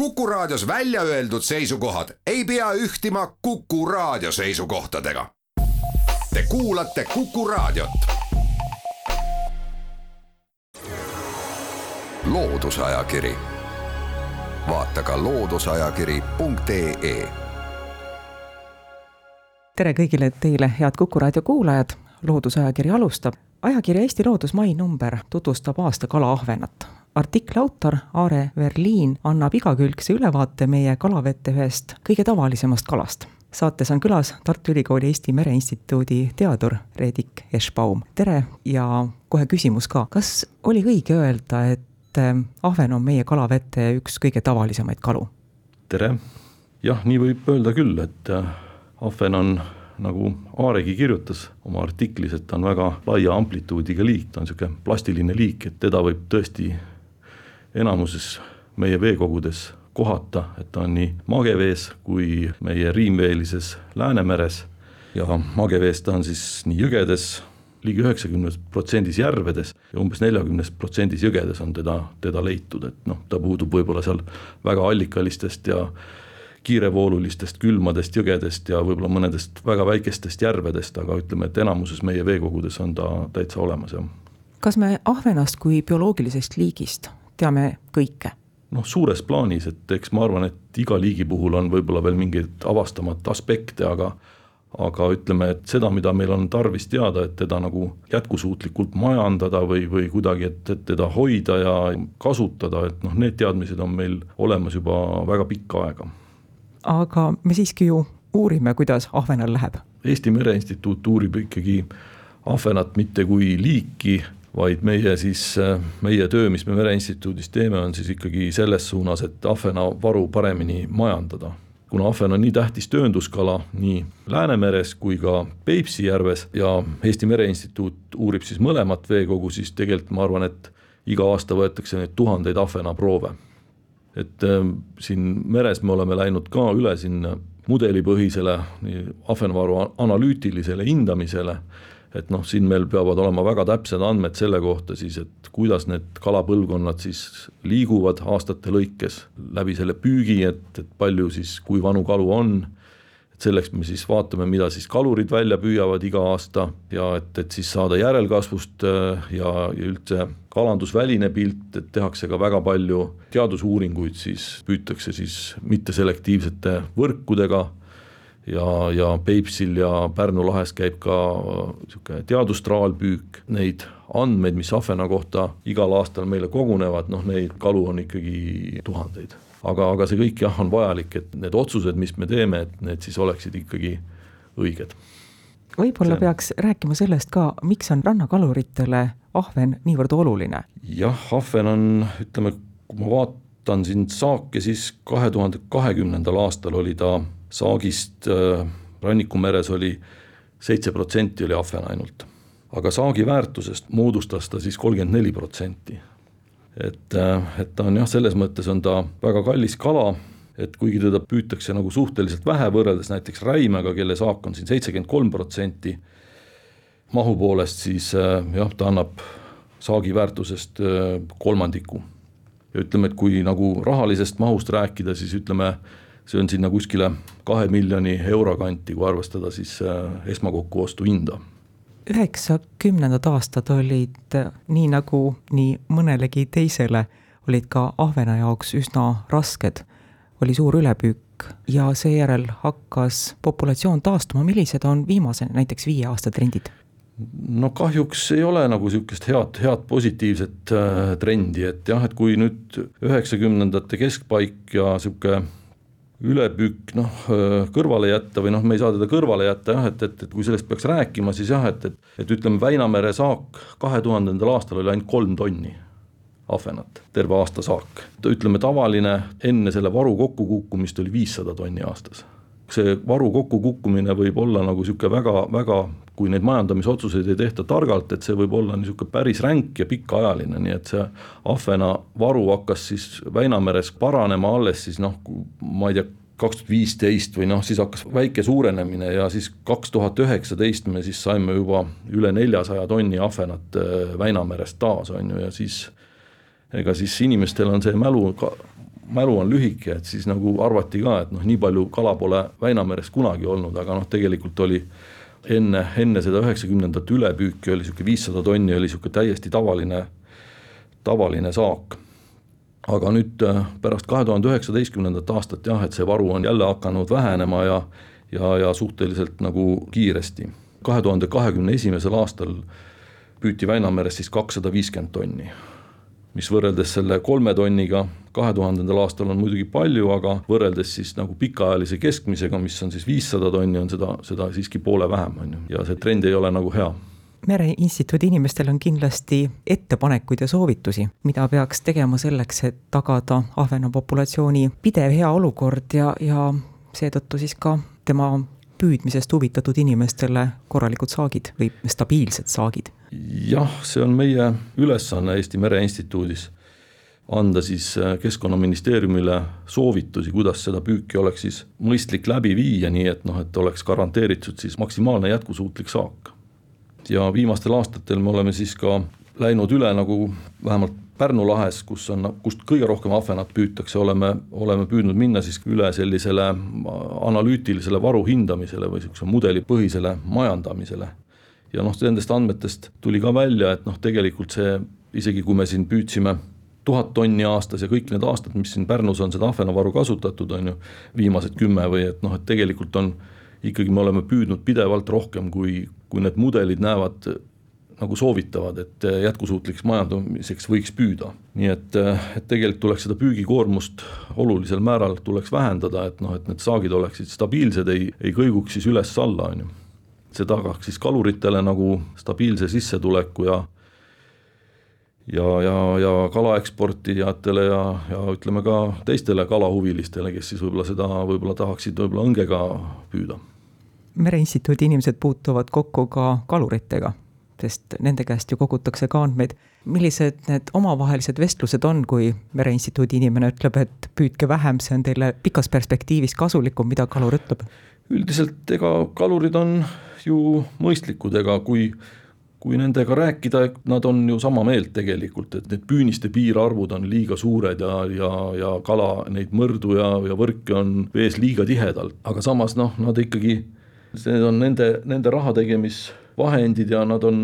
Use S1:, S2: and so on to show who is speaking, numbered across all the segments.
S1: Kuku Raadios välja öeldud seisukohad ei pea ühtima Kuku Raadio seisukohtadega. Te kuulate Kuku Raadiot. loodusajakiri, vaata ka looduseajakiri.ee.
S2: tere kõigile teile, head Kuku Raadio kuulajad. loodusajakiri alustab. ajakirja Eesti Loodus mai number tutvustab aasta kalaahvenat artikli autor Aare Verliin annab igakülgse ülevaate meie kalavete ühest kõige tavalisemast kalast. saates on külas Tartu Ülikooli Eesti Mereinstituudi teadur Reedik Eschbaum, tere ja kohe küsimus ka, kas oli õige öelda, et äh, ahven on meie kalavete üks kõige tavalisemaid kalu?
S3: tere, jah, nii võib öelda küll, et äh, ahven on nagu Aaregi kirjutas oma artiklis, et ta on väga laia amplituudiga liik, ta on niisugune plastiline liik, et teda võib tõesti enamuses meie veekogudes kohata, et ta on nii magevees kui meie riimveelises Läänemeres ja magevees ta on siis nii jõgedes, ligi üheksakümnes protsendis järvedes ja umbes neljakümnes protsendis jõgedes on teda, teda leitud, et noh, ta puudub võib-olla seal väga allikalistest ja kiirevoolulistest külmadest jõgedest ja võib-olla mõnedest väga väikestest järvedest, aga ütleme, et enamuses meie veekogudes on ta täitsa olemas, jah.
S2: kas me ahvenast kui bioloogilisest liigist teame kõike?
S3: noh, suures plaanis, et eks ma arvan, et iga liigi puhul on võib-olla veel mingeid avastamata aspekte, aga aga ütleme, et seda, mida meil on tarvis teada, et teda nagu jätkusuutlikult majandada või, või kuidagi, et, et teda hoida ja kasutada, et noh, need teadmised on meil olemas juba väga pikka aega.
S2: aga me siiski ju uurime, kuidas ahvenal läheb.
S3: Eesti Mereinstituut uurib ikkagi ahvenat mitte kui liiki vaid meie siis, meie töö, mis me Mereinstituudis teeme, on siis ikkagi selles suunas, et ahvenavaru paremini majandada. kuna ahven on nii tähtis töönduskala nii Läänemeres kui ka Peipsi järves ja Eesti Mereinstituut uurib siis mõlemat veekogu, siis tegelikult ma arvan, et iga aasta võetakse neid tuhandeid ahvenaproove. et äh, siin meres me oleme läinud ka üle sinna mudelipõhisele ahvenavaru analüütilisele hindamisele et noh, siin meil peavad olema väga täpsed andmed selle kohta siis, et kuidas need kalapõlvkonnad siis liiguvad aastate lõikes läbi selle püügi, et, et palju siis, kui vanu kalu on, et selleks me siis vaatame, mida siis kalurid välja püüavad iga aasta ja et, et siis saada järelkasvust äh, ja, ja üldse kalandusväline pilt, et tehakse ka väga palju teadusuuringuid, siis püütakse siis mitteselektiivsete võrkudega ja, ja Peipsil ja Pärnu lahes käib ka niisugune teadustraalpüük, neid andmeid, mis ahvena kohta igal aastal meile kogunevad, noh neid kalu on ikkagi tuhandeid. aga, aga see kõik jah, on vajalik, et need otsused, mis me teeme, et need siis oleksid ikkagi õiged.
S2: võib-olla peaks rääkima sellest ka, miks on rannakaluritele ahven niivõrd oluline?
S3: jah, ahven on, ütleme, kui ma vaatan siin saake, siis kahe tuhande kahekümnendal aastal oli ta saagist äh, Rannikumeres oli seitse protsenti oli ahven ainult. aga saagi väärtusest moodustas ta siis kolmkümmend neli protsenti. et, äh, et ta on jah, selles mõttes on ta väga kallis kala, et kuigi teda püütakse nagu suhteliselt vähe, võrreldes näiteks räimega, kelle saak on siin seitsekümmend kolm protsenti mahu poolest, siis äh, jah, ta annab saagi väärtusest kolmandiku. ja ütleme, et kui nagu rahalisest mahust rääkida, siis ütleme, see on sinna kuskile kahe miljoni euro kanti, kui arvestada siis äh, esmakokkuostu hinda.
S2: üheksakümnendad aastad olid äh, nii nagu nii mõnelegi teisele, olid ka ahvena jaoks üsna rasked. oli suur ülepüük ja seejärel hakkas populatsioon taastuma, millised on viimase näiteks viie aasta trendid?
S3: no kahjuks ei ole nagu niisugust head, head positiivset äh, trendi, et jah, et kui nüüd üheksakümnendate keskpaik ja niisugune ülepüük noh, kõrvale jätta või noh, me ei saa teda kõrvale jätta jah, et, et, et kui sellest peaks rääkima, siis jah, et, et, et ütleme, Väinamere saak kahe tuhandendal aastal oli ainult kolm tonni ahvenat, terve aasta saak. ütleme, tavaline enne selle varu kokkukukkumist oli viissada tonni aastas. see varu kokkukukkumine võib olla nagu niisugune väga, väga, kui neid majandamisotsuseid ei tehta targalt, et see võib olla niisugune päris ränk ja pikaajaline, nii et see ahvena varu hakkas siis Väinameres paranema alles siis noh, ma ei tea, kaks tuhat viisteist või noh, siis hakkas väike suurenemine ja siis kaks tuhat üheksateist me siis saime juba üle neljasaja tonni ahvenat äh, Väinamerest taas, on ju, ja siis ega siis inimestel on see mälu ka mälu on lühike, et siis nagu arvati ka, et noh, nii palju kala pole Väinameres kunagi olnud, aga noh, tegelikult oli enne, enne seda üheksakümnendat ülepüüki oli niisugune viissada tonni oli niisugune täiesti tavaline, tavaline saak. aga nüüd äh, pärast kahe tuhande üheksateistkümnendat aastat jah, et see varu on jälle hakanud vähenema ja ja, ja suhteliselt nagu kiiresti. kahe tuhande kahekümne esimesel aastal püüti Väinameres siis kakssada viiskümmend tonni mis võrreldes selle kolme tonniga kahe tuhandendal aastal on muidugi palju, aga võrreldes siis nagu pikaajalise keskmisega, mis on siis viissada tonni, on seda, seda siiski poole vähem, on ju, ja see trend ei ole nagu hea.
S2: Mereinstituudi inimestel on kindlasti ettepanekuid ja soovitusi, mida peaks tegema selleks, et tagada ahvena populatsiooni pidev hea olukord ja, ja seetõttu siis ka tema püüdmisest huvitatud inimestele korralikud saagid või stabiilsed saagid?
S3: jah, see on meie ülesanne Eesti Mere Instituudis, anda siis äh, Keskkonnaministeeriumile soovitusi, kuidas seda püüki oleks siis mõistlik läbi viia, nii et noh, et oleks garanteeritud siis maksimaalne jätkusuutlik saak. ja viimastel aastatel me oleme siis ka läinud üle nagu vähemalt Pärnu lahes, kus on, kust kõige rohkem ahvenat püütakse, oleme, oleme püüdnud minna siis üle sellisele analüütilisele varu hindamisele või niisuguse mudelipõhisele majandamisele. ja noh, nendest andmetest tuli ka välja, et noh, tegelikult see, isegi kui me siin püüdsime tuhat tonni aastas ja kõik need aastad, mis siin Pärnus on seda ahvenavaru kasutatud, on ju, viimased kümme või et noh, et tegelikult on ikkagi me oleme püüdnud pidevalt rohkem, kui, kui need mudelid näevad nagu soovitavad, et äh, jätkusuutliks majandamiseks võiks püüda. nii et, äh, et tegelikult tuleks seda püügikoormust olulisel määral tuleks vähendada, et noh, et need saagid oleksid stabiilsed, ei, ei kõiguks siis üles-alla, on ju. see tagaks siis kaluritele nagu stabiilse sissetuleku ja ja, ja, ja kalaeksportijatele ja, ja ütleme ka teistele kalahuvilistele, kes siis võib-olla seda võib-olla tahaksid võib-olla õngega püüda.
S2: mereinstituudi inimesed puutuvad kokku ka kaluritega sest nende käest ju kogutakse ka andmeid. millised need omavahelised vestlused on, kui Mereinstituudi inimene ütleb, et püüdke vähem, see on teile pikas perspektiivis kasulikum, mida kalur ütleb?
S3: üldiselt ega kalurid on ju mõistlikud, ega kui kui nendega rääkida, nad on ju sama meelt tegelikult, et need püüniste piirarvud on liiga suured ja, ja, ja kala, neid mõrdu ja, ja võrke on vees liiga tihedalt, aga samas noh, nad ikkagi, see on nende, nende raha tegemis vahendid ja nad on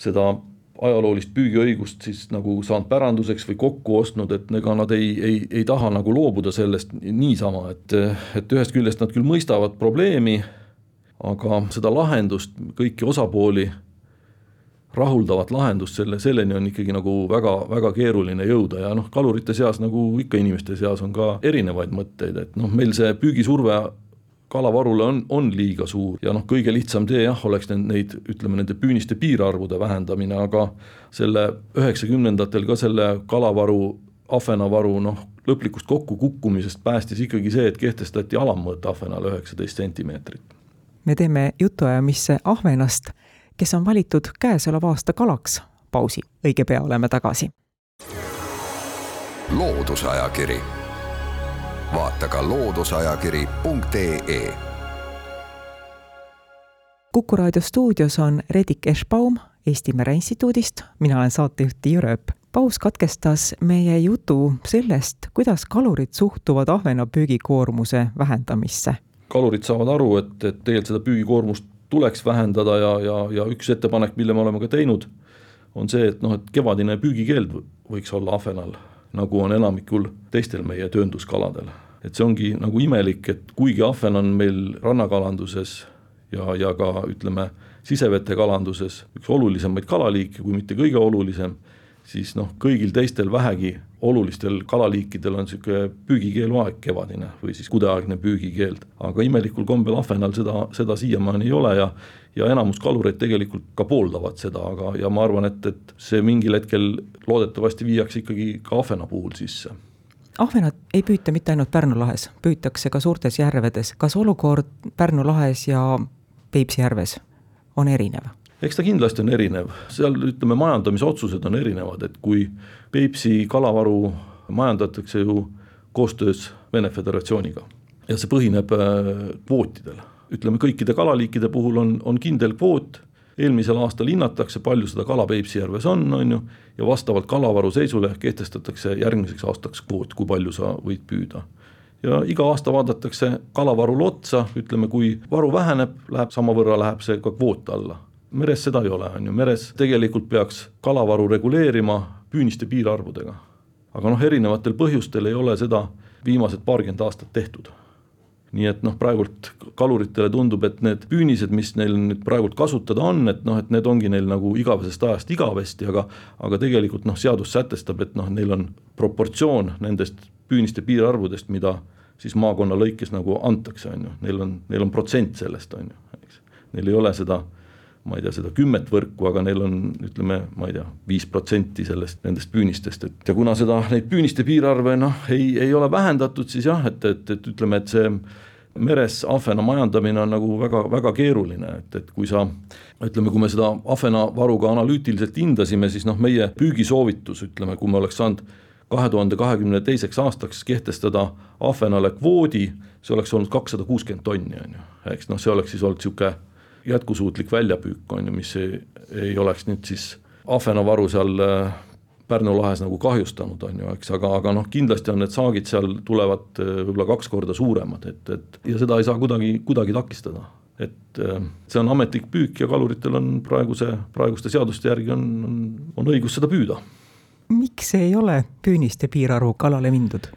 S3: seda ajaloolist püügiõigust siis nagu saanud päranduseks või kokku ostnud, et ega nad ei, ei, ei taha nagu loobuda sellest niisama, et, et ühest küljest nad küll mõistavad probleemi, aga seda lahendust, kõiki osapooli rahuldavat lahendust selle, selleni on ikkagi nagu väga, väga keeruline jõuda ja noh, kalurite seas nagu ikka inimeste seas on ka erinevaid mõtteid, et noh, meil see püügisurve kalavarule on, on liiga suur ja noh, kõige lihtsam tee jah, oleks neid, neid, ütleme nende püüniste piirarvude vähendamine, aga selle üheksakümnendatel ka selle kalavaru, ahvenavaru noh, lõplikust kokkukukkumisest päästis ikkagi see, et kehtestati alammõõt ahvenale üheksateist sentimeetrit.
S2: me teeme jutuajamisse ahvenast, kes on valitud käesoleva aasta kalaks. pausi, õige pea oleme tagasi.
S1: loodusajakiri vaata ka looduseajakiri.ee.
S2: kuku raadio stuudios on Redik Eschbaum Eesti Mereinstituudist, mina olen saatejuht Tiia Rööp. paus katkestas meie jutu sellest, kuidas kalurid suhtuvad ahvena püügikoormuse vähendamisse.
S3: kalurid saavad aru, et, et tegelikult seda püügikoormust tuleks vähendada ja, ja, ja üks ettepanek, mille me oleme ka teinud, on see, et noh, et kevadine püügikeeld võiks olla ahvenal nagu on enamikul teistel meie töönduskaladel. et see ongi nagu imelik, et kuigi ahven on meil rannakalanduses ja, ja ka ütleme, sisevete kalanduses üks olulisemaid kalaliike, kui mitte kõige olulisem, siis noh, kõigil teistel vähegi olulistel kalaliikidel on niisugune püügikeeluaeg kevadine või siis kudeaegne püügikeeld. aga imelikul kombel ahvenal seda, seda siiamaani ei ole ja ja enamus kalureid tegelikult ka pooldavad seda, aga, ja ma arvan, et, et see mingil hetkel loodetavasti viiakse ikkagi ka ahvena puhul sisse
S2: ahvenat ei püüta mitte ainult Pärnu lahes, püütakse ka suurtes järvedes. kas olukord Pärnu lahes ja Peipsi järves on erinev?
S3: Eks ta kindlasti on erinev, seal ütleme, majandamisotsused on erinevad, et kui Peipsi kalavaru majandatakse ju koostöös Vene Föderatsiooniga ja see põhineb äh, kvootidel. Ütleme, kõikide kalaliikide puhul on, on kindel kvoot. Eelmisel aastal hinnatakse, palju seda kala Peipsi järves on, on ju, ja vastavalt kalavaru seisule kehtestatakse järgmiseks aastaks kvoot, kui palju sa võid püüda. Ja iga aasta vaadatakse kalavarule otsa, ütleme, kui varu väheneb, läheb samavõrra, läheb see ka kvoot alla. Meres seda ei ole, on ju, meres tegelikult peaks kalavaru reguleerima püüniste piirarvudega. aga noh, erinevatel põhjustel ei ole seda viimased paarkümmend aastat tehtud nii et noh, praegult kaluritele tundub, et need püünised, mis neil nüüd praegult kasutada on, et noh, et need ongi neil nagu igavesest ajast igavesti, aga aga tegelikult noh, seadus sätestab, et noh, neil on proportsioon nendest püüniste piirarvudest, mida siis maakonna lõikes nagu antakse, on ju, neil on, neil on protsent sellest, on ju, eks. Neil ei ole seda ma ei tea, seda kümmet võrku, aga neil on ütleme, ma ei tea, viis protsenti sellest, nendest püünistest, et ja kuna seda, neid püüniste piirarve noh, ei, ei ole vähendatud, siis jah, et, et, et ütleme, et see meres ahvena majandamine on nagu väga, väga keeruline, et, et kui sa ütleme, kui me seda ahvenavaru ka analüütiliselt hindasime, siis noh, meie püügisoovitus, ütleme, kui me oleks saanud kahe tuhande kahekümne teiseks aastaks kehtestada ahvenale kvoodi, see oleks olnud kakssada kuuskümmend tonni, on ju, eks noh, see oleks siis olnud niisugune jätkusuutlik väljapüük, on ju, mis ei, ei oleks nüüd siis ahvenavaru seal Pärnu lahes nagu kahjustanud, on ju, eks, aga, aga noh, kindlasti on need saagid seal tulevad äh, võib-olla kaks korda suuremad, et, et ja seda ei saa kuidagi, kuidagi takistada. et äh, see on ametlik püük ja kaluritel on praeguse, praeguste seaduste järgi on, on, on õigus seda püüda.
S2: miks ei ole püüniste piirarvu kalale mindud?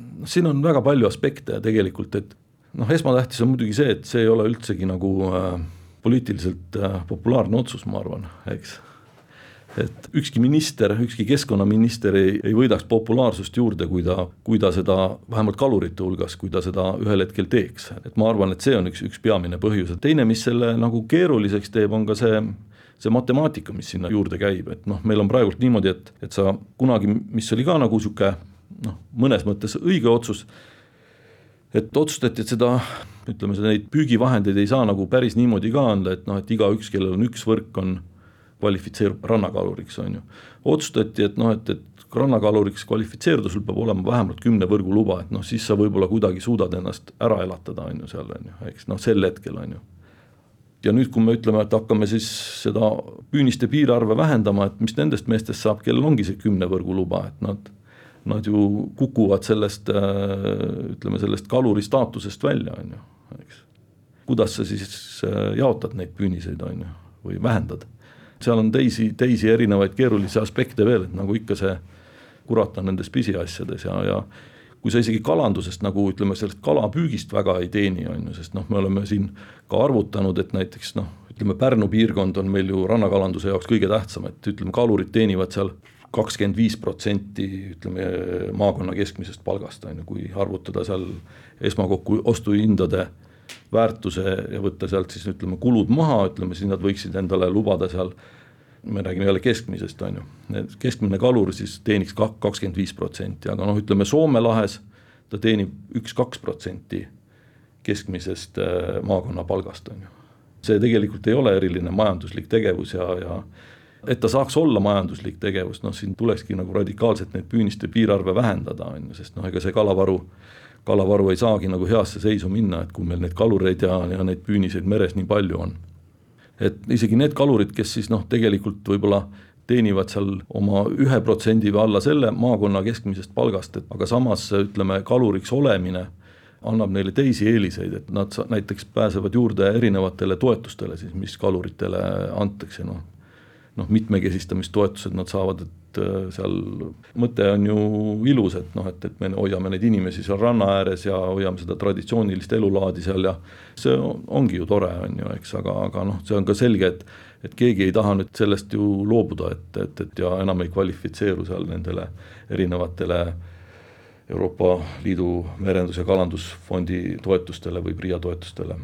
S3: noh, siin on väga palju aspekte tegelikult, et noh, esmatähtis on muidugi see, et see ei ole üldsegi nagu äh, poliitiliselt äh, populaarne otsus, ma arvan, eks. et ükski minister, ükski keskkonnaminister ei, ei võidaks populaarsust juurde, kui ta, kui ta seda, vähemalt kalurite hulgas, kui ta seda ühel hetkel teeks, et ma arvan, et see on üks, üks peamine põhjus, et teine, mis selle nagu keeruliseks teeb, on ka see see matemaatika, mis sinna juurde käib, et noh, meil on praegult niimoodi, et, et sa kunagi, mis oli ka nagu niisugune noh, mõnes mõttes õige otsus, et otsustati, et seda ütleme, neid püügivahendeid ei saa nagu päris niimoodi ka anda, et noh, et igaüks, kellel on üks võrk, on, kvalifitseerub rannakaluriks, on ju. otsustati, et noh, et, et rannakaluriks kvalifitseeruda, sul peab olema vähemalt kümne võrgu luba, et noh, siis sa võib-olla kuidagi suudad ennast ära elatada, on ju, seal on ju, eks noh, sel hetkel on ju. ja nüüd, kui me ütleme, et hakkame siis seda püüniste piirarve vähendama, et mis nendest meestest saab, kellel ongi see kümne võrgu luba, et nad nad ju kukuvad sellest, ütleme sellest kaluri staatusest välja, on ju, eks. kuidas sa siis äh, jaotad neid püüniseid, on ju, või vähendad. seal on teisi, teisi erinevaid keerulisi aspekte veel, et nagu ikka see kurat on nendes pisiasjades ja, ja kui sa isegi kalandusest nagu ütleme, sellest kalapüügist väga ei teeni, on ju, sest noh, me oleme siin ka arvutanud, et näiteks noh, ütleme Pärnu piirkond on meil ju rannakalanduse jaoks kõige tähtsam, et ütleme, kalurid teenivad seal kakskümmend viis protsenti ütleme maakonna keskmisest palgast, on ju, kui arvutada seal esmakokku ostuhindade väärtuse ja võtta sealt siis ütleme kulud maha, ütleme siis nad võiksid endale lubada seal me räägime jälle keskmisest, on ju, keskmine kalur siis teeniks kakskümmend viis protsenti, aga noh, ütleme Soome lahes ta teenib üks-kaks protsenti keskmisest äh, maakonna palgast, on ju. see tegelikult ei ole eriline majanduslik tegevus ja, ja et ta saaks olla majanduslik tegevus, noh siin tulekski nagu radikaalselt neid püüniste piirarve vähendada, on ju, sest noh, ega see kalavaru, kalavaru ei saagi nagu heasse seisu minna, et kui meil neid kalureid ja, ja neid püüniseid meres nii palju on. et isegi need kalurid, kes siis noh, tegelikult võib-olla teenivad seal oma ühe protsendi või alla selle maakonna keskmisest palgast, et aga samas ütleme, kaluriks olemine annab neile teisi eeliseid, et nad näiteks pääsevad juurde erinevatele toetustele siis, mis kaluritele antakse, noh noh, mitmekesistamistoetused nad saavad, et äh, seal mõte on ju ilus, et noh, et, et me hoiame neid inimesi seal ranna ääres ja hoiame seda traditsioonilist elulaadi seal ja see ongi ju tore, on ju, eks, aga, aga noh, see on ka selge, et et keegi ei taha nüüd sellest ju loobuda, et, et, et ja enam ei kvalifitseeru seal nendele erinevatele Euroopa Liidu Merendus- ja Kalandusfondi toetustele või PRIA toetustele.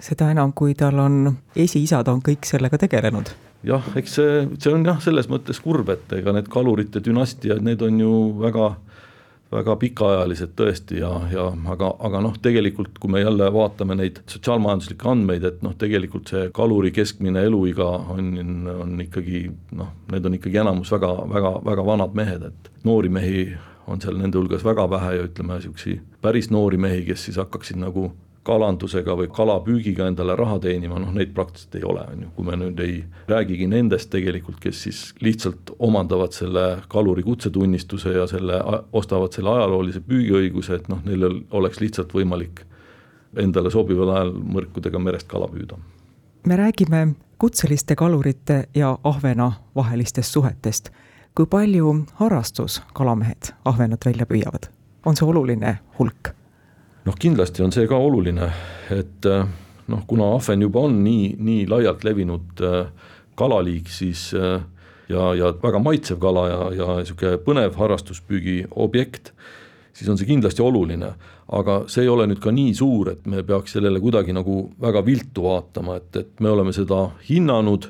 S2: seda enam, kui tal on esiisad on kõik sellega tegelenud
S3: jah, eks see, see on jah, selles mõttes kurb, et ega need kalurite dünastiad, need on ju väga väga pikaajalised tõesti ja, ja aga, aga noh, tegelikult kui me jälle vaatame neid sotsiaalmajanduslikke andmeid, et noh, tegelikult see kaluri keskmine eluiga on, on ikkagi noh, need on ikkagi enamus väga, väga, väga vanad mehed, et noori mehi on seal nende hulgas väga vähe ja ütleme, niisuguseid päris noori mehi, kes siis hakkaksid nagu kalandusega või kalapüügiga endale raha teenima, noh neid praktiliselt ei ole, on ju, kui me nüüd ei räägigi nendest tegelikult, kes siis lihtsalt omandavad selle kaluri kutsetunnistuse ja selle, ostavad selle ajaloolise püügiõiguse, et noh, neil oleks lihtsalt võimalik endale sobival ajal mõrkudega merest kala püüda.
S2: me räägime kutseliste kalurite ja ahvena vahelistest suhetest. kui palju harrastuskalamehed ahvenat välja püüavad? on see oluline hulk?
S3: Noh, kindlasti on see ka oluline, et eh, noh, kuna ahven juba on nii, nii laialt levinud eh, kalaliik, siis eh, ja, ja väga maitsev kala ja, ja niisugune põnev harrastuspüügi objekt, siis on see kindlasti oluline. aga see ei ole nüüd ka nii suur, et me peaks sellele kuidagi nagu väga viltu vaatama, et, et me oleme seda hinnanud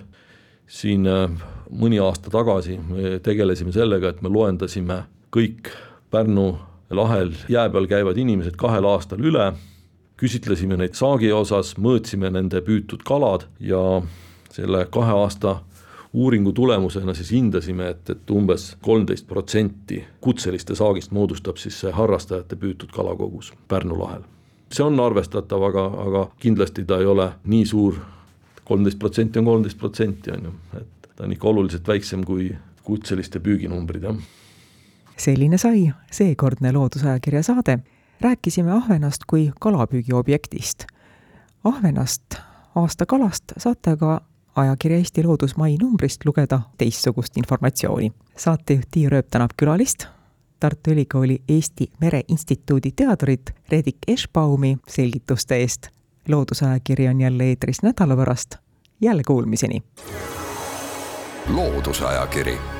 S3: siin mõni aasta tagasi, me tegelesime sellega, et me loendasime kõik Pärnu lahel jää peal käivad inimesed kahel aastal üle, küsitlesime neid saagi osas, mõõtsime nende püütud kalad ja selle kahe aasta uuringu tulemusena siis hindasime, et, et umbes kolmteist protsenti kutseliste saagist moodustab siis see harrastajate püütud kalakogus Pärnu lahel. see on arvestatav, aga, aga kindlasti ta ei ole nii suur, kolmteist protsenti on kolmteist protsenti, on ju, et ta on ikka oluliselt väiksem kui kutseliste püüginumbrid, jah
S2: selline sai seekordne Loodusajakirja saade. rääkisime ahvenast kui kalapüügiobjektist. ahvenast, aastakalast saate aga ajakirja Eesti Loodus mai numbrist lugeda teistsugust informatsiooni. saatejuht Tiia Rööp tänab külalist, Tartu Ülikooli Eesti Mereinstituudi teadurit Redik Eschbaumi selgituste eest. loodusajakiri on jälle eetris nädala pärast, jälle kuulmiseni.
S1: loodusajakiri